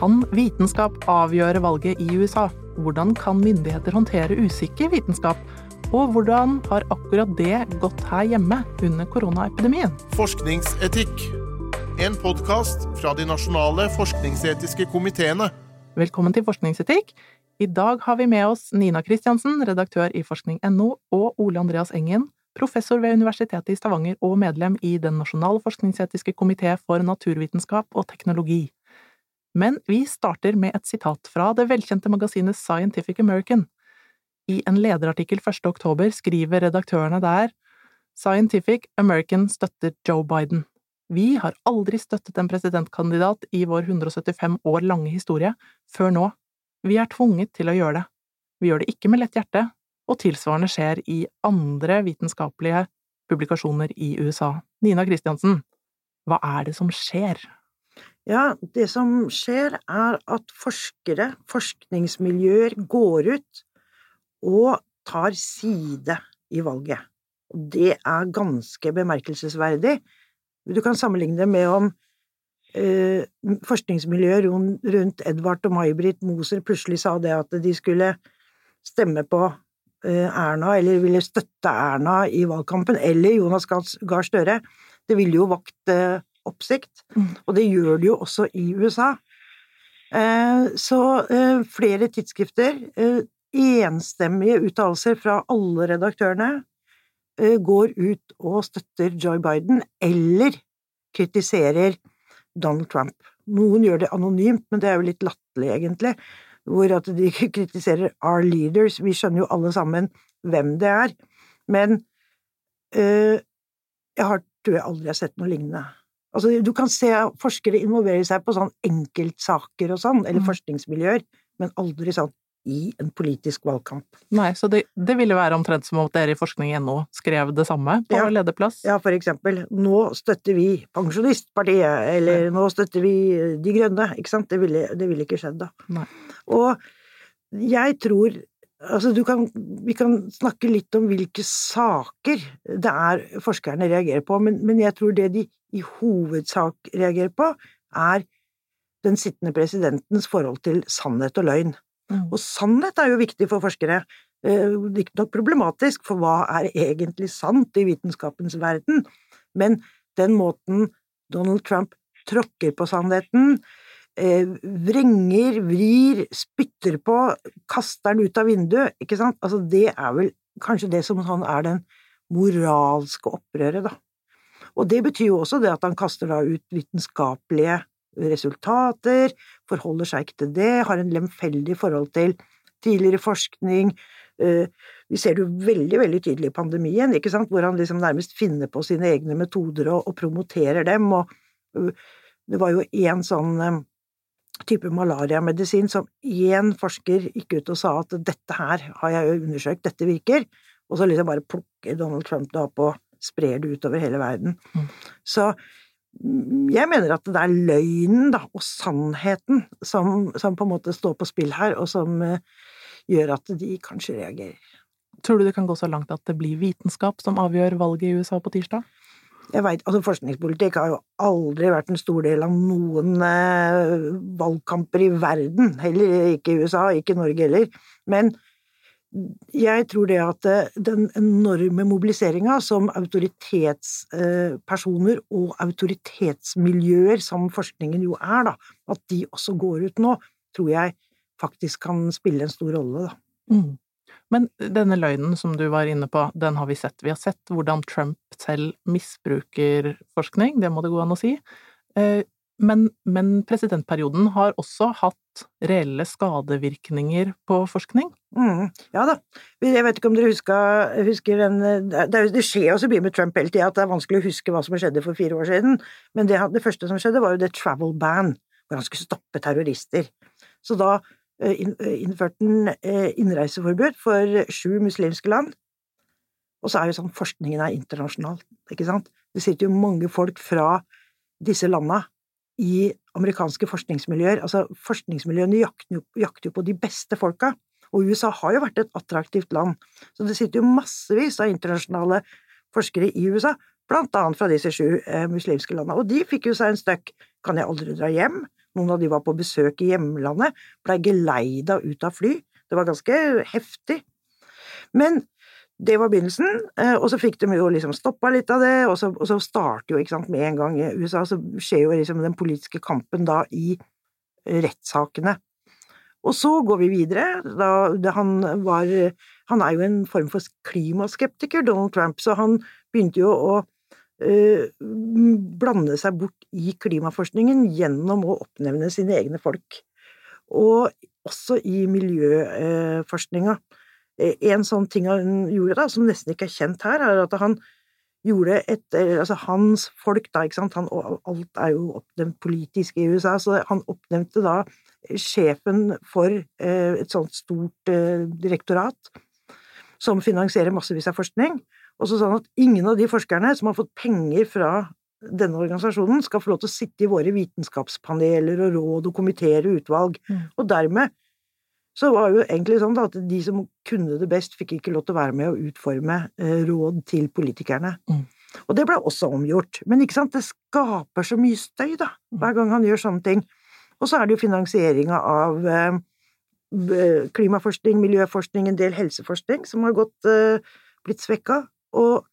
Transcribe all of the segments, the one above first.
Kan vitenskap avgjøre valget i USA? Hvordan kan myndigheter håndtere usikker vitenskap? Og hvordan har akkurat det gått her hjemme under koronaepidemien? Forskningsetikk. En podkast fra de nasjonale forskningsetiske komiteene. Velkommen til Forskningsetikk. I dag har vi med oss Nina Kristiansen, redaktør i forskning.no, og Ole Andreas Engen, professor ved Universitetet i Stavanger og medlem i Den nasjonale forskningsetiske komité for naturvitenskap og teknologi. Men vi starter med et sitat fra det velkjente magasinet Scientific American. I en lederartikkel 1. oktober skriver redaktørene der Scientific American støtter Joe Biden. Vi har aldri støttet en presidentkandidat i vår 175 år lange historie, før nå. Vi er tvunget til å gjøre det. Vi gjør det ikke med lett hjerte, og tilsvarende skjer i andre vitenskapelige publikasjoner i USA. Nina Kristiansen, hva er det som skjer? Ja, det som skjer er at forskere, forskningsmiljøer, går ut og tar side i valget. Og det er ganske bemerkelsesverdig. Du kan sammenligne det med om eh, forskningsmiljøet rundt Edvard og May-Britt Moser plutselig sa det at de skulle stemme på eh, Erna, eller ville støtte Erna i valgkampen, eller Jonas Gahr Støre. Det ville jo vakt eh, oppsikt, mm. og det gjør det jo også i USA. Eh, så eh, flere tidsskrifter, eh, enstemmige uttalelser fra alle redaktørene, går ut og støtter Joe Biden, eller kritiserer Donald Trump. Noen gjør det anonymt, men det er jo litt latterlig, egentlig, hvor at de kritiserer our leaders. Vi skjønner jo alle sammen hvem det er, men øh, jeg har, tror jeg aldri har sett noe lignende. Altså, du kan se forskere involvere seg på sånn enkeltsaker og sånn, eller mm. forskningsmiljøer, men aldri sånn i en politisk valgkamp. Nei, så det, det ville være omtrent som om dere i forskning.no skrev det samme på ja, lederplass? Ja, for eksempel. Nå støtter vi Pensjonistpartiet, eller Nei. nå støtter vi De Grønne. Ikke sant? Det ville, det ville ikke skjedd da. Nei. Og jeg tror Altså, kan, vi kan snakke litt om hvilke saker det er forskerne reagerer på, men, men jeg tror det de i hovedsak reagerer på, er den sittende presidentens forhold til sannhet og løgn. Mm. Og sannhet er jo viktig for forskere. Eh, Riktignok problematisk, for hva er egentlig sant i vitenskapens verden? Men den måten Donald Trump tråkker på sannheten, vrenger, vrir, spytter på, kaster den ut av vinduet, ikke sant? Altså, det er vel kanskje det som sånn er den moralske opprøret, da. Og det betyr jo også det at han kaster da ut vitenskapelige resultater, forholder seg ikke til det, har en lemfeldig forhold til tidligere forskning. Eh, vi ser det jo veldig, veldig tydelig i pandemien, ikke sant, hvor han liksom nærmest finner på sine egne metoder og, og promoterer dem, og øh, det var jo én sånn type malariamedisin som én forsker gikk ut og sa at dette her har jeg jo undersøkt, dette virker, og så liksom bare plukker Donald Trump det opp og sprer det utover hele verden. Mm. Så mm, jeg mener at det er løgnen da, og sannheten som, som, på en måte står på spill her, og som uh, gjør at de kanskje reagerer. Tror du det kan gå så langt at det blir vitenskap som avgjør valget i USA på tirsdag? Jeg vet, altså Forskningspolitikk har jo aldri vært en stor del av noen eh, valgkamper i verden, heller ikke i USA, ikke i Norge heller. Men jeg tror det at eh, den enorme mobiliseringa som autoritetspersoner eh, og autoritetsmiljøer, som forskningen jo er, da, at de også går ut nå, tror jeg faktisk kan spille en stor rolle, da. Mm. Men denne løgnen som du var inne på, den har vi sett. Vi har sett hvordan Trump selv misbruker forskning, det må det gå an å si. Eh, men, men presidentperioden har også hatt reelle skadevirkninger på forskning? Mm, ja da. Jeg vet ikke om dere husker, husker den det, det, skjer jo så mye med Trump hele tida at det er vanskelig å huske hva som skjedde for fire år siden, men det, det første som skjedde, var jo det travel ban, hvor han skulle stoppe terrorister. Så da Eh, eh, innført en eh, innreiseforbud for sju muslimske land. Og så er jo sånn forskningen er internasjonal, ikke sant. Det sitter jo mange folk fra disse landa i amerikanske forskningsmiljøer. Altså, forskningsmiljøene jakter jo på de beste folka. Og USA har jo vært et attraktivt land. Så det sitter jo massevis av internasjonale forskere i USA, blant annet fra disse sju eh, muslimske landa. Og de fikk jo seg en støkk. Kan jeg aldri dra hjem? Noen av de var på besøk i hjemlandet, blei geleida ut av fly. Det var ganske heftig. Men det var begynnelsen, eh, og så fikk de jo liksom stoppa litt av det, og så, og så starter jo, ikke sant, med en gang i USA, så skjer jo liksom den politiske kampen da i rettssakene. Og så går vi videre. Da, han var Han er jo en form for klimaskeptiker, Donald Trump, så han begynte jo å blande seg bort i klimaforskningen gjennom å oppnevne sine egne folk. Og også i miljøforskninga. Uh, en sånn ting han gjorde, da, som nesten ikke er kjent her, er at han gjorde et Altså hans folk, da, ikke sant, han, alt er jo oppnevnt politisk i USA, så han oppnevnte da sjefen for eh, et sånt stort eh, direktorat som finansierer massevis av forskning, og så sa han at ingen av de forskerne som har fått penger fra denne organisasjonen, skal få lov til å sitte i våre vitenskapspaneler og råd og komiteer og utvalg. Mm. Og dermed så var det jo egentlig sånn at de som kunne det best, fikk ikke lov til å være med å utforme eh, råd til politikerne. Mm. Og det ble også omgjort. Men ikke sant, det skaper så mye støy, da, mm. hver gang han gjør sånne ting. Og så er det jo finansieringa av eh, klimaforskning, miljøforskning, en del helseforskning som har gått, eh, blitt svekka. Og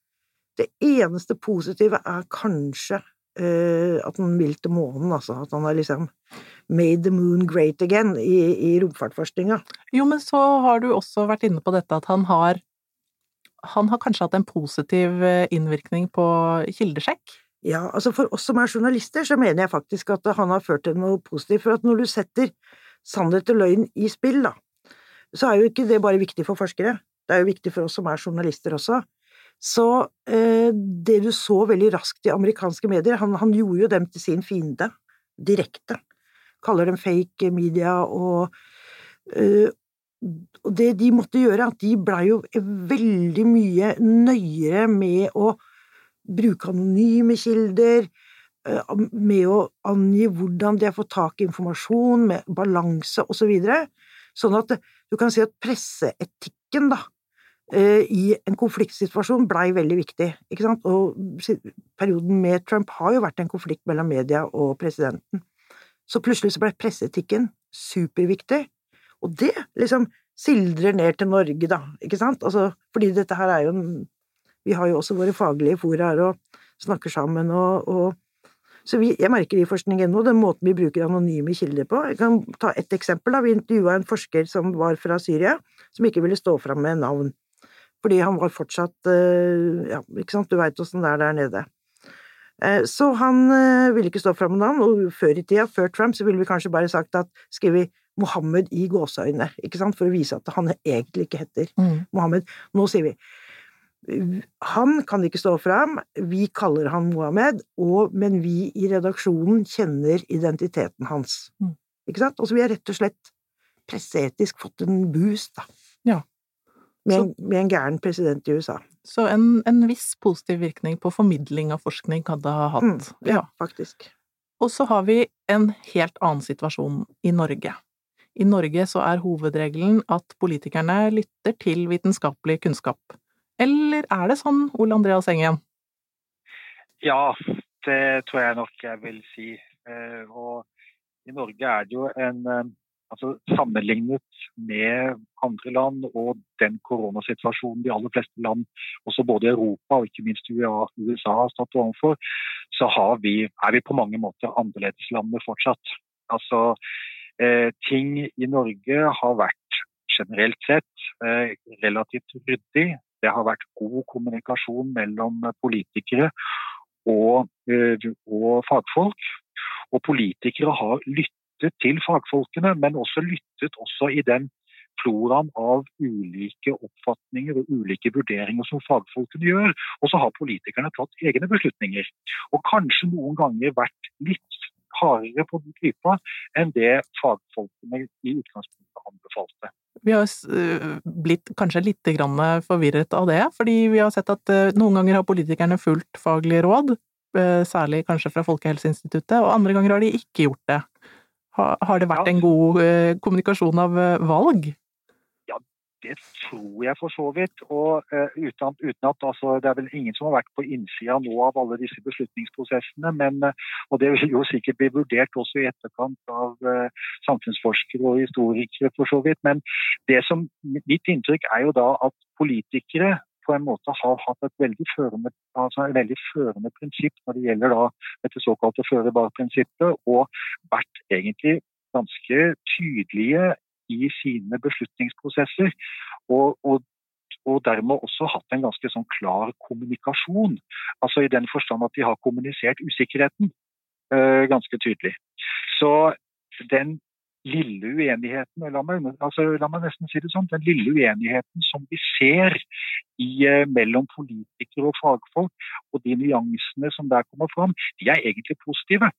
det eneste positive er kanskje uh, at han vil til månen, altså. At han har liksom made the moon great again i, i romfartforskninga. Jo, men så har du også vært inne på dette at han har han har kanskje hatt en positiv innvirkning på kildesjekk? Ja, altså for oss som er journalister, så mener jeg faktisk at han har ført til noe positivt. For at når du setter sannhet og løgn i spill, da, så er jo ikke det bare viktig for forskere. Det er jo viktig for oss som er journalister også. Så eh, det du så veldig raskt i amerikanske medier Han, han gjorde jo dem til sin fiende, direkte. Kaller dem fake media og eh, det de måtte gjøre, at de blei jo veldig mye nøyere med å bruke anonyme kilder, eh, med å angi hvordan de har fått tak i informasjon, med balanse osv. Så videre. sånn at du kan si at presseetikken, da, i en konfliktsituasjon blei veldig viktig, ikke sant, og perioden med Trump har jo vært en konflikt mellom media og presidenten. Så plutselig så blei presseetikken superviktig, og det liksom sildrer ned til Norge, da, ikke sant, altså, fordi dette her er jo en vi har jo også våre faglige foraer og snakker sammen og, og så vi, jeg merker i forskningen den måten vi bruker anonyme kilder på. Jeg kan ta ett eksempel. Da. Vi intervjua en forsker som var fra Syria, som ikke ville stå fram med navn. Fordi han var fortsatt eh, Ja, ikke sant, du veit åssen det er der nede. Eh, så han eh, ville ikke stå fram med navn, og før i tida, før Trump, så ville vi kanskje bare sagt at skrevet Mohammed i gåseøyne, ikke sant, for å vise at han egentlig ikke heter mm. Mohammed. Nå sier vi han kan ikke stå fram, vi kaller han Mohammed, og, men vi i redaksjonen kjenner identiteten hans. Mm. Ikke sant? Og så vi har rett og slett presseetisk fått en boost, da. Ja. Med, en, med en gæren president i USA. Så en, en, viss positiv virkning på formidling av forskning kan det ha hatt. Mm, ja, ja, faktisk. Og så har vi en helt annen situasjon i Norge. I Norge så er hovedregelen at politikerne lytter til vitenskapelig kunnskap. Eller er det sånn, Ole Andreas Engen? Ja, det tror jeg nok jeg vil si. Eh, og i Norge er det jo en eh, Altså sammenlignet med andre land og den koronasituasjonen de aller fleste land, også både Europa og ikke minst USA har stått overfor, så vi, er vi på mange måter annerledeslandet fortsatt. Altså, eh, ting i Norge har vært generelt sett eh, relativt ryddig. Det har vært god kommunikasjon mellom politikere og, eh, og fagfolk. Og politikere har lyttet til fagfolkene, men også lyttet også i den floraen av ulike oppfatninger og ulike vurderinger som fagfolkene gjør. Og så har politikerne tatt egne beslutninger. Og kanskje noen ganger vært litt hardere på klypa enn det fagfolkene i utgangspunktet anbefalte. Vi har eh, blitt kanskje litt forvirret av det, fordi vi har sett at eh, noen ganger har politikerne fulgt faglige råd, eh, særlig kanskje fra Folkehelseinstituttet, og andre ganger har de ikke gjort det. Har det vært en god kommunikasjon av valg? Ja, det tror jeg for så vidt. Og uh, uten, uten, at altså, Det er vel ingen som har vært på innsida nå av alle disse beslutningsprosessene. Men, og det vil jo sikkert bli vurdert også i etterkant av samfunnsforskere og historikere, for så vidt. Men det som, mitt inntrykk er jo da at politikere på en måte har hatt et veldig førende, altså et veldig førende prinsipp når det gjelder da dette såkalte føre-var-prinsippet, og vært egentlig ganske tydelige i sine beslutningsprosesser. Og, og, og, dermed også hatt en ganske sånn klar kommunikasjon. Altså I den forstand at de har kommunisert usikkerheten øh, ganske tydelig. Så den lille uenigheten, la meg, altså, la meg, nesten si det sånn, den lille uenigheten som vi ser i, uh, mellom politikere og fagfolk, og de nyansene som der kommer fram, de er egentlig positive,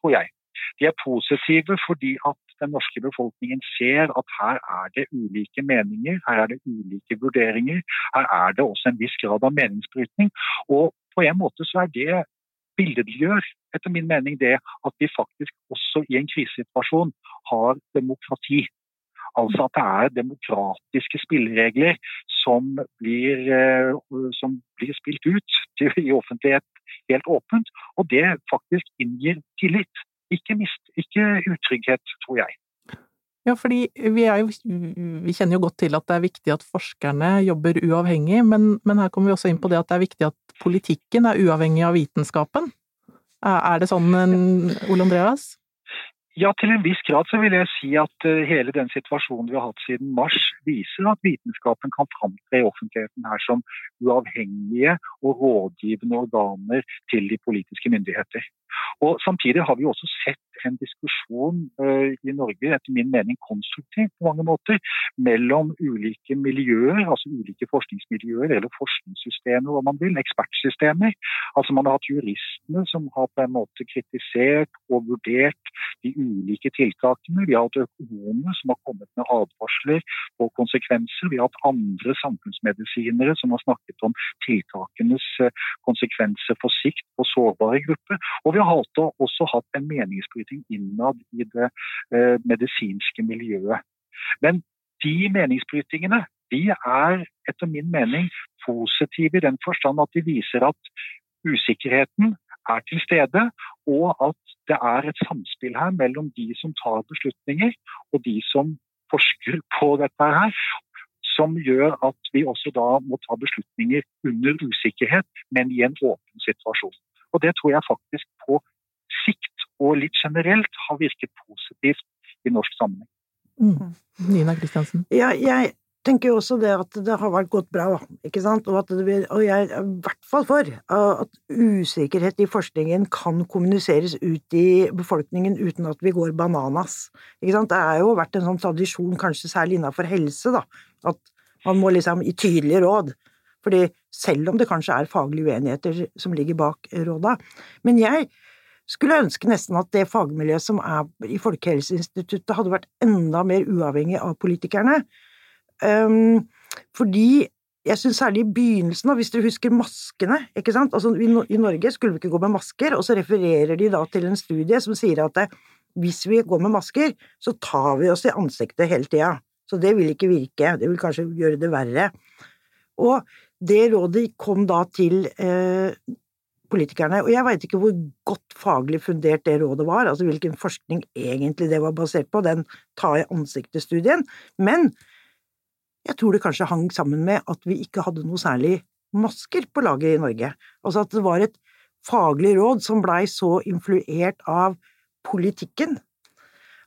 tror jeg. De er positive fordi at den norske befolkningen ser at her er det ulike meninger, her er det ulike vurderinger. Her er det også en viss grad av meningsbrytning. Og på en måte så er det billedliggjør, etter min mening, det at vi faktisk også i en krisesituasjon har demokrati. Altså at det er demokratiske spilleregler som blir, eh, som blir spilt ut i offentlighet helt åpent. Og det faktisk inngir tillit. Ikke, mist, ikke utrygghet, tror jeg. Ja, fordi vi, jo, vi, kjenner jo godt til at det er viktig at forskerne jobber uavhengig, men, men, her kommer vi også inn på det at det er viktig at politikken er uavhengig av vitenskapen. Er det sånn, Ole Andreas? Ja, til en viss grad så vil jeg si at uh, hele den situasjonen vi har hatt siden mars, viser at vitenskapen kan framtre i offentligheten her som uavhengige og rådgivende organer til de politiske myndigheter. Og Samtidig har vi også sett en diskusjon uh, i Norge, etter min mening konstruktiv på mange måter, mellom ulike miljøer, altså ulike forskningsmiljøer eller forskningssystemer, hva man vil, ekspertsystemer. Altså Man har hatt juristene som har på en måte kritisert og vurdert de ulike tiltakene. Vi har hatt økonomer som har kommet med advarsler på konsekvenser. Vi har hatt andre samfunnsmedisinere som har snakket om tiltakenes uh, konsekvenser på sikt på sårbare grupper. Og vi har også hatt en meningsbryting innad i det eh, medisinske miljøet. Men de meningsbrytingene de er etter min mening positive i den forstand at de viser at usikkerheten er til stede, og at det er et samspill her mellom de som tar beslutninger og de som forsker på dette her, som gjør at vi også da må ta beslutninger under usikkerhet, men i en åpen situasjon. Og Det tror jeg faktisk på sikt og litt generelt har virket positivt i norsk sammenheng. Mm. Nina Kristiansen? Ja, jeg tenker jo også det at det har vært gått bra, ikke sant, og, det, og jeg er i hvert fall for at usikkerhet i forskningen kan kommuniseres ut i befolkningen uten at vi går bananas. Ikke sant? Det har jo vært en sånn tradisjon, kanskje særlig innenfor helse, da, at man må liksom gi tydelige råd. Fordi selv om det kanskje er faglige uenigheter som ligger bak råda. Men jeg skulle ønske nesten at det fagmiljøet som er i Folkehelseinstituttet hadde vært enda mer uavhengig av politikerne. Um, fordi jeg syns særlig i begynnelsen, hvis dere husker maskene ikke sant? Altså, I Norge skulle vi ikke gå med masker, og så refererer de da til en studie som sier at det, hvis vi går med masker, så tar vi oss i ansiktet hele tida. Så det vil ikke virke, det vil kanskje gjøre det verre. Og det rådet kom da til eh, politikerne, og jeg veit ikke hvor godt faglig fundert det rådet var, altså hvilken forskning egentlig det var basert på, den ta i ansiktet-studien, men jeg tror det kanskje hang sammen med at vi ikke hadde noe særlig masker på laget i Norge, altså at det var et faglig råd som blei så influert av politikken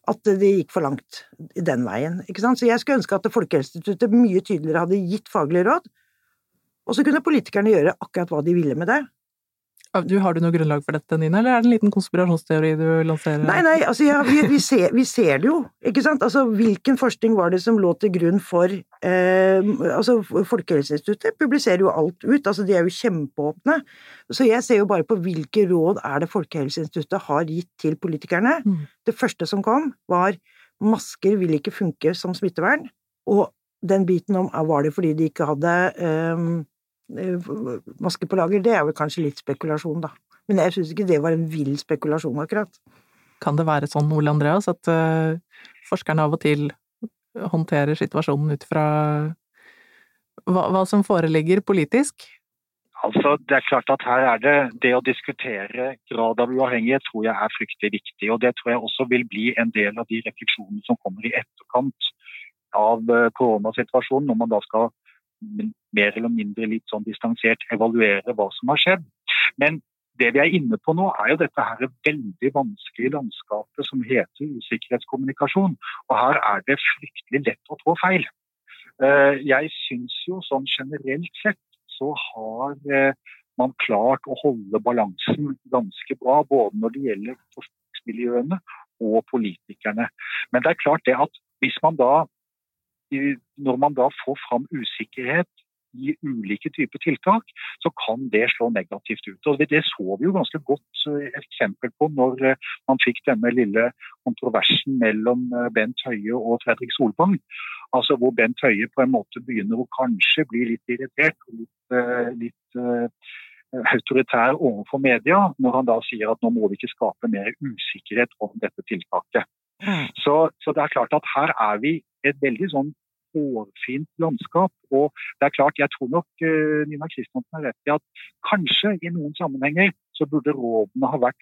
at det gikk for langt den veien, ikke sant. Så jeg skulle ønske at Folkehelseinstituttet mye tydeligere hadde gitt faglige råd, og så kunne politikerne gjøre akkurat hva de ville med det. Du, har du noe grunnlag for dette, Nina, eller er det en liten konspirasjonsteori du lanserer? Nei, nei, altså ja, vi, vi, ser, vi, ser, det jo, ikke sant. Altså hvilken forskning var det som lå til grunn for eh, Altså Folkehelseinstituttet publiserer jo alt ut, altså de er jo kjempeåpne. Så jeg ser jo bare på hvilke råd er det Folkehelseinstituttet har gitt til politikerne. Mm. Det første som kom, var masker vil ikke funke som smittevern. Og den biten om var det fordi de ikke hadde eh, maske på lager, det er vel kanskje litt spekulasjon, da. Men jeg syns ikke det var en vill spekulasjon, akkurat. Kan det være sånn, Ole Andreas, at uh, forskerne av og til håndterer situasjonen ut fra hva, hva som foreligger politisk? Altså, det er klart at her er det det å diskutere grad av uavhengighet tror jeg er fryktelig viktig. Og det tror jeg også vil bli en del av de refleksjonene som kommer i etterkant av eh, koronasituasjonen, når man da skal mer eller mindre litt sånn distansert evaluere hva som har skjedd. Men det vi er inne på nå, er jo dette her veldig vanskelige landskapet som heter usikkerhetskommunikasjon. Og her er det fryktelig lett å trå feil. Eh, jeg syns jo sånn generelt sett så har eh, man klart å holde balansen ganske bra, både når det gjelder forskningsmiljøene og politikerne. Men det er klart det at hvis man da, når man da får fram usikkerhet i ulike typer tiltak, så kan det slå negativt ut. Og Det så vi jo ganske godt eh, eksempel på når eh, man fikk denne lille kontroversen mellom Bent Høie og Fredrik Solvang. Altså Hvor Bent Høie på en måte begynner å kanskje bli litt irritert og litt Eh, litt eh, autoritær overfor media, når han da sier at nå må vi ikke skape mer usikkerhet om dette tiltaket. Mm. Så, så, det er klart at her er vi et veldig sånn hårfint landskap. Og det er klart, jeg tror nok uh, Nina Kristiansen har rett i at kanskje i noen sammenhenger så burde rådene ha vært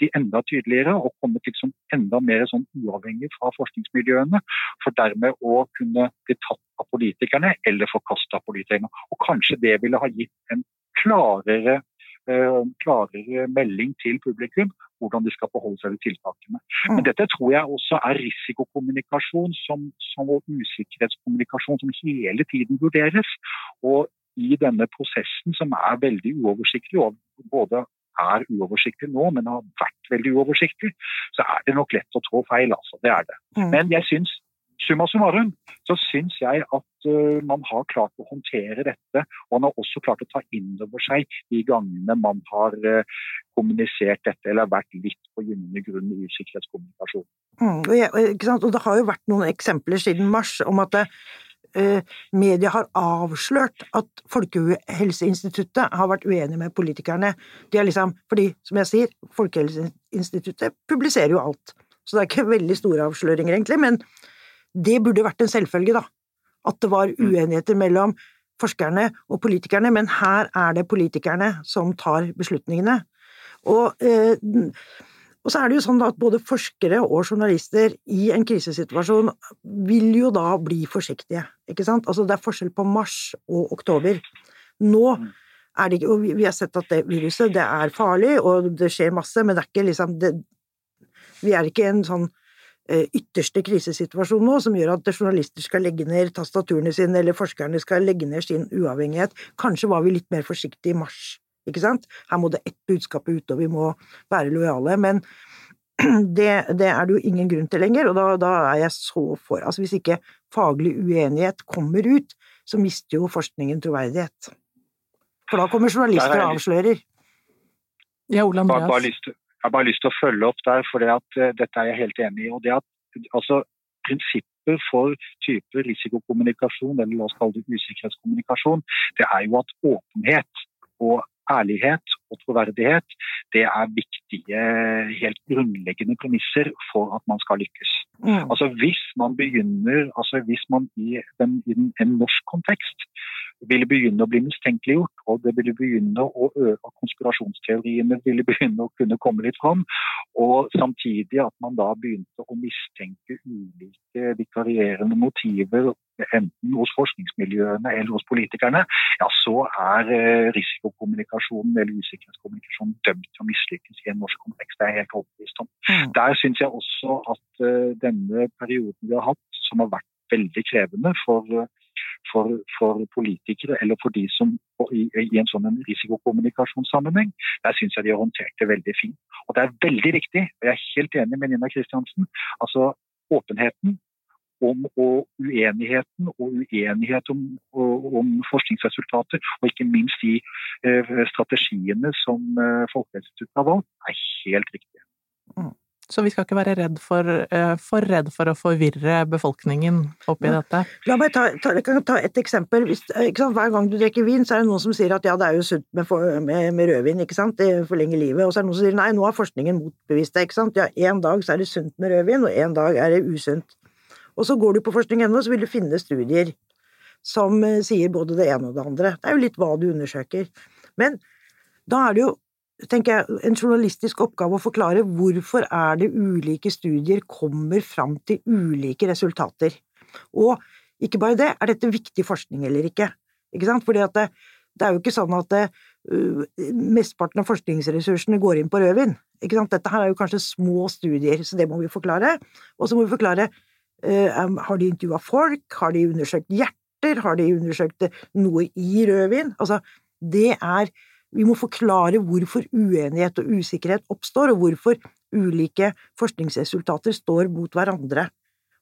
de enda tydeligere og kommet liksom enda mer sånn uavhengig fra forskningsmiljøene. For dermed å kunne bli tatt av politikerne eller forkasta av politikerne. Og kanskje det ville ha gitt en klarere Eh, klarere melding til publikum hvordan de skal forholde seg ved tiltakene. Men mm. dette tror jeg også er risikokommunikasjon som, som usikkerhetskommunikasjon som hele tiden vurderes. Og i denne prosessen som er veldig uoversiktlig, og både er uoversiktlig nå, men har vært veldig uoversiktlig, så er det nok lett å trå feil. altså. Det er det. Mm. Men jeg syns summa summarum så syns jeg at uh, man har klart å håndtere dette. Og man har også klart å ta inn over seg de gangene man har uh, kommunisert dette eller vært litt på gyngende grunn i usikkerhetskommunikasjon. Mm, og, det har jo vært noen eksempler siden mars om at uh, media har avslørt at Folkehelseinstituttet har vært uenig med politikerne. De er liksom, fordi, som jeg sier, Folkehelseinstituttet publiserer jo alt. Så det er ikke veldig store avsløringer, egentlig. men det burde vært en selvfølge, da. At det var mm. uenigheter mellom forskerne og politikerne, men her er det politikerne som tar beslutningene. Og, eh, og så er det jo sånn at både forskere og journalister i en krisesituasjon vil jo da bli forsiktige, ikke sant. Altså det er forskjell på mars og oktober. Nå mm. er det ikke Og vi har sett at det viruset, det er farlig, og det skjer masse, men det er ikke liksom det, Vi er ikke en sånn ytterste krisesituasjon nå, som gjør at journalister skal legge ned tastaturene sine, eller forskerne skal legge ned sin uavhengighet. Kanskje var vi litt mer forsiktige i mars, ikke sant? Her må det ett budskap ut, og vi må være lojale. Men det, det er det jo ingen grunn til lenger, og da, da, er jeg så for Altså hvis ikke faglig uenighet kommer ut, så mister jo forskningen troverdighet. For da kommer journalister og avslører. Ja, Ole Andreas. Har bare lyst til å følge opp der, for det at, uh, dette er jeg helt enig i. og det at altså, Prinsipper for type risikokommunikasjon, eller la oss kalle det usikkerhetskommunikasjon, det er jo at åpenhet og ærlighet og troverdighet det er viktige, helt grunnleggende premisser for at man skal lykkes. Mm. Altså Hvis man begynner, altså hvis man i, den, i en norsk kontekst ville begynne å bli mistenkeliggjort, og det ville begynne å øke konspirasjonsteoriene ville begynne å kunne komme litt fram. Og samtidig at man da begynte å mistenke ulike vikarierende motiver, enten hos forskningsmiljøene eller hos politikerne, ja, så er eh, risikokommunikasjonen eller usikkerhetskommunikasjonen dømt til å mislykkes i en norsk kontekst. Det er jeg helt overbevist om. Mm. Der syns jeg også at uh, denne perioden vi har hatt, som har vært veldig krevende for for, for, politikere eller for de som i, i en sånn risikokommunikasjonssammenheng, der syns jeg de har håndtert det veldig fint. Og det er veldig viktig, og jeg er helt enig med Nina Kristiansen, altså åpenheten om og uenigheten og uenighet om, om, forskningsresultater, og ikke minst de eh, strategiene som eh, Folkehelseinstituttet har valgt, er helt riktige. Mm. Så vi skal ikke være redd for, uh, for redd for å forvirre befolkningen oppi ja. dette? La meg ta, ta, ta et eksempel. Hvis, Hver gang du drikker vin, så er det noen som sier at ja, det er jo sunt med, med, med rødvin, ikke sant, det forlenger livet. Og så er det noen som sier nei, nå har forskningen motbevist det, ikke sant. Ja, en dag så er det sunt med rødvin, og en dag er det usunt. Og så går du på forskning.no, så vil du finne studier som eh, sier både det ene og det andre. Det er jo litt hva du undersøker. Men da er det jo, tenker jeg, en journalistisk oppgave å forklare hvorfor er det ulike studier kommer fram til ulike resultater. Og ikke bare det, er dette viktig forskning eller ikke? Ikke sant? Fordi at det, det er jo ikke sånn at det, uh, mesteparten av forskningsressursene går inn på rødvin. Ikke sant? Dette her er jo kanskje små studier, så det må vi forklare. Og så må vi forklare har de intervjua folk, har de undersøkt hjerter, har de undersøkt noe i rødvin? Altså, det er Vi må forklare hvorfor uenighet og usikkerhet oppstår, og hvorfor ulike forskningsresultater står mot hverandre.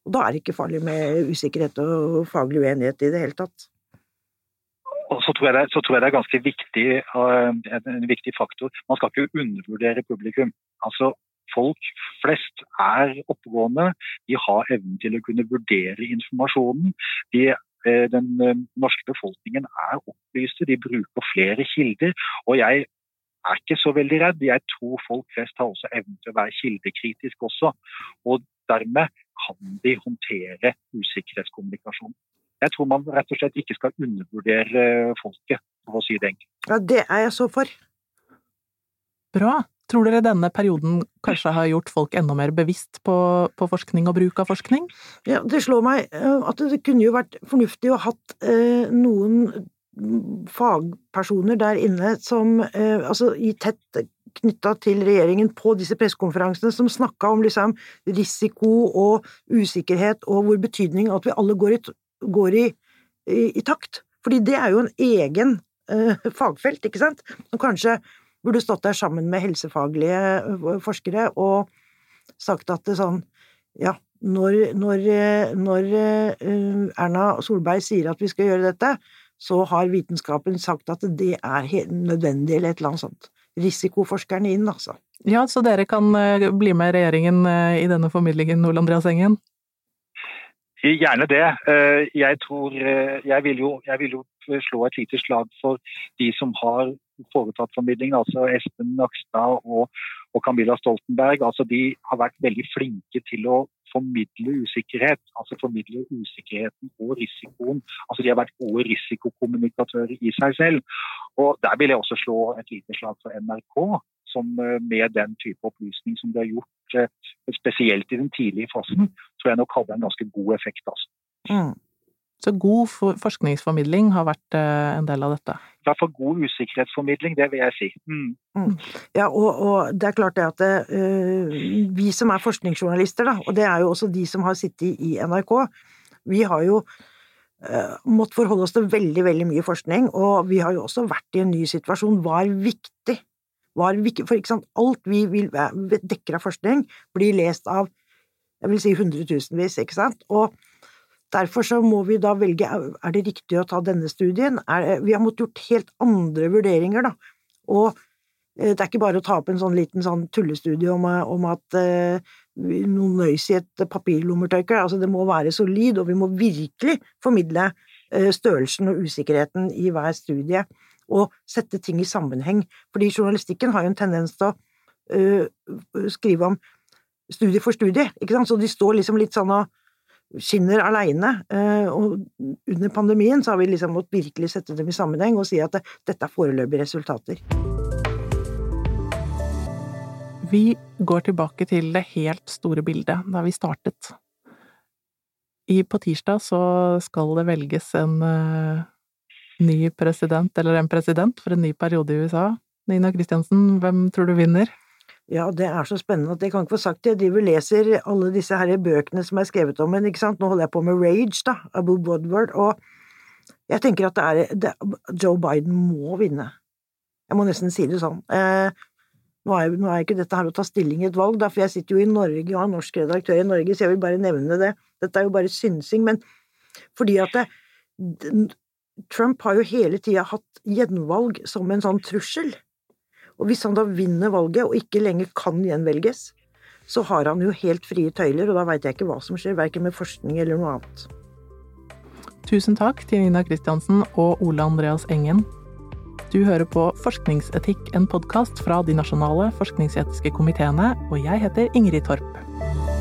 Og da er det ikke farlig med usikkerhet og faglig uenighet i det hele tatt. Og så tror, det, så tror jeg det, er ganske viktig, uh, en viktig faktor. Man skal ikke undervurdere publikum. Altså, Folk flest er oppegående. De har evnen til å kunne vurdere informasjonen. De, uh, den uh, norske befolkningen er opplyste, de bruker flere kilder. Og jeg er ikke så veldig redd. Jeg tror folk flest har også evnen til å være kildekritisk også. Og dermed kan de håndtere usikkerhetskommunikasjon. Jeg tror man rett og slett ikke skal undervurdere folket, for å si det enkelt. Ja, det er jeg så for. Bra. Tror dere denne perioden kanskje har gjort folk enda mer bevisst på, på, forskning og bruk av forskning? Ja, det slår meg eh, at det kunne jo vært fornuftig å ha hatt eh, noen fagpersoner der inne som eh, altså i tett knytta til regjeringen på disse pressekonferansene, som snakka om liksom risiko og usikkerhet og hvor betydning at vi alle går i, går i, i, i takt. Fordi det er jo en egen eh, fagfelt, ikke sant, som kanskje burde stått der sammen med helsefaglige eh, forskere og sagt at det sånn Ja, når, når, når uh, Erna Solberg sier at vi skal gjøre dette, så har vitenskapen sagt at det er nødvendig, eller et eller annet sånt. Risikoforskerne inn, altså. Ja, så dere kan bli med regjeringen i denne formidlingen, Ole Andreas Engen? Gjerne det. Jeg tror jeg vil, jo, jeg vil jo slå et lite slag for de som har foretatt formidlingen, altså Espen Nakstad og, og Camilla Stoltenberg. Altså de har vært veldig flinke til å formidle usikkerhet. Altså formidle usikkerheten og risikoen. Altså de har vært gode risikokommunikatører i seg selv. Og der vil jeg også slå et lite slag for NRK, som eh, med den type opplysning som de har gjort, eh, spesielt i den tidlige fasen, tror jeg nok hadde en ganske god effekt. altså. Mm. Så god forskningsformidling har vært eh, en del av dette? I hvert fall god usikkerhetsformidling, det vil jeg si. Mm. Mm. Ja, og, og, det er klart det at det, uh, vi som er forskningsjournalister, da, og det er jo også de som har sittet i NRK, vi har jo uh, måttet forholde oss til veldig, veldig mye forskning, og vi har jo også vært i en ny situasjon. Hva er viktig? Viktig? For ikke sant, alt vi vil, dekker av forskning, blir lest av jeg vil si hundretusenvis, ikke sant? Og Derfor så må vi da velge er det riktig å ta denne studien. Er, vi har måttet gjort helt andre vurderinger, da. Og eh, det er ikke bare å ta opp en sånn liten sånn tullestudie om, om at eh, noen nøys i et papirlommetørkle. Altså, det må være solid, og vi må virkelig formidle eh, størrelsen og usikkerheten i hver studie, og sette ting i sammenheng. Fordi journalistikken har jo en tendens til å uh, skrive om studie for studie, ikke sant, så de står liksom litt sånn og skinner aleine. Uh, og under pandemien så har vi liksom måttet virkelig sette dem i sammenheng og si at dette er foreløpige resultater. Vi går tilbake til det helt store bildet, da vi startet. I, på tirsdag så skal det velges en uh, ny president, eller en president, for en ny periode i USA. Nina Kristiansen, hvem tror du vinner? Ja, det er så spennende at jeg kan ikke få sagt det. Jeg driver og leser alle disse her bøkene som er skrevet om henne, ikke sant. Nå holder jeg på med Rage, da, av Bob Woodward, og jeg tenker at det er det, Joe Biden må vinne. Jeg må nesten si det sånn. Eh, nå, er, nå, er, ikke dette her å ta stilling i et valg, da, for jeg sitter jo i Norge og har norsk redaktør i Norge, så jeg vil bare nevne det. Dette er jo bare synsing, men fordi at det, Trump har jo hele tida hatt gjenvalg som en sånn trussel. Og hvis han da vinner valget og ikke lenger kan gjenvelges, så har han jo helt frie tøyler, og da veit jeg ikke hva som skjer, verken med forskning eller noe annet. Tusen takk til Nina Kristiansen og Ole Andreas Engen. Du hører på Forskningsetikk, en podkast fra de nasjonale forskningsetiske komiteene, og jeg heter Ingrid Torp.